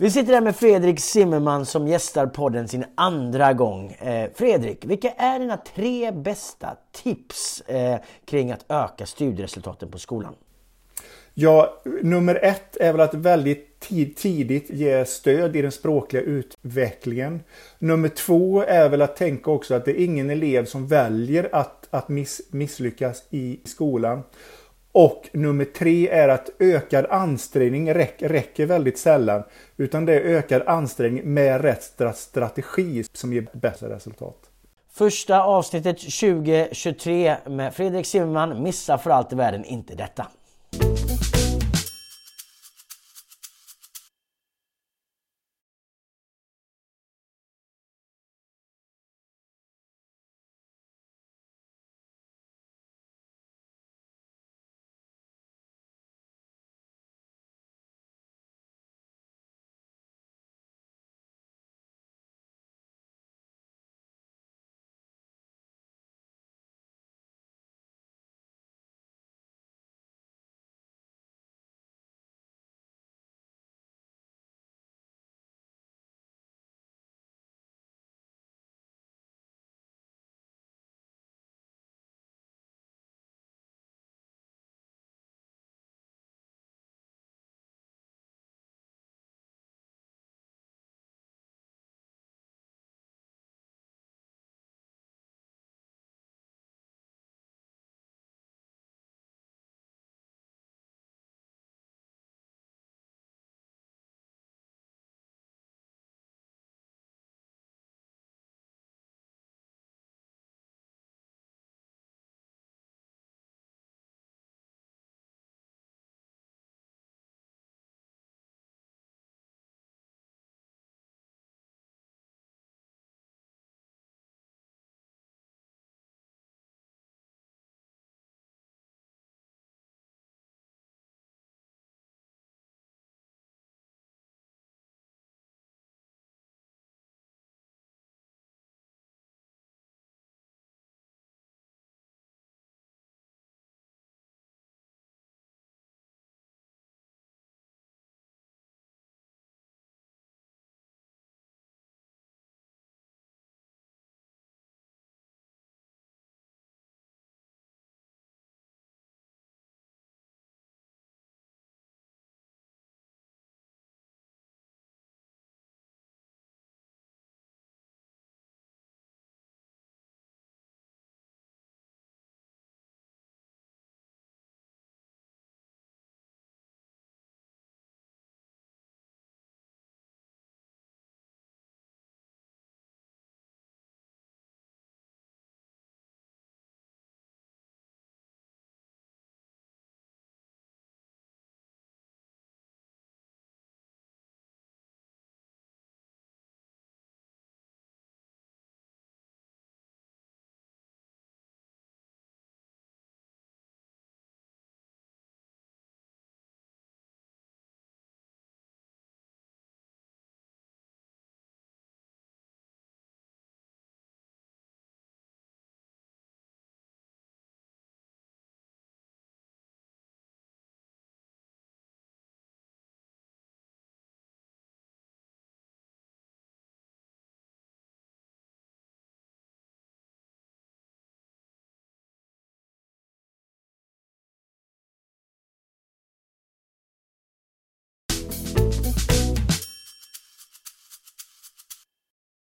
Vi sitter här med Fredrik Zimmerman som gästar podden sin andra gång. Eh, Fredrik, vilka är dina tre bästa tips eh, kring att öka studieresultaten på skolan? Ja, nummer ett är väl att väldigt tidigt ge stöd i den språkliga utvecklingen. Nummer två är väl att tänka också att det är ingen elev som väljer att, att miss, misslyckas i skolan. Och nummer tre är att ökad ansträngning räcker, räcker väldigt sällan. Utan det är ökad ansträngning med rätt strategi som ger bättre resultat. Första avsnittet 2023 med Fredrik Zimmerman. Missa för allt i världen inte detta.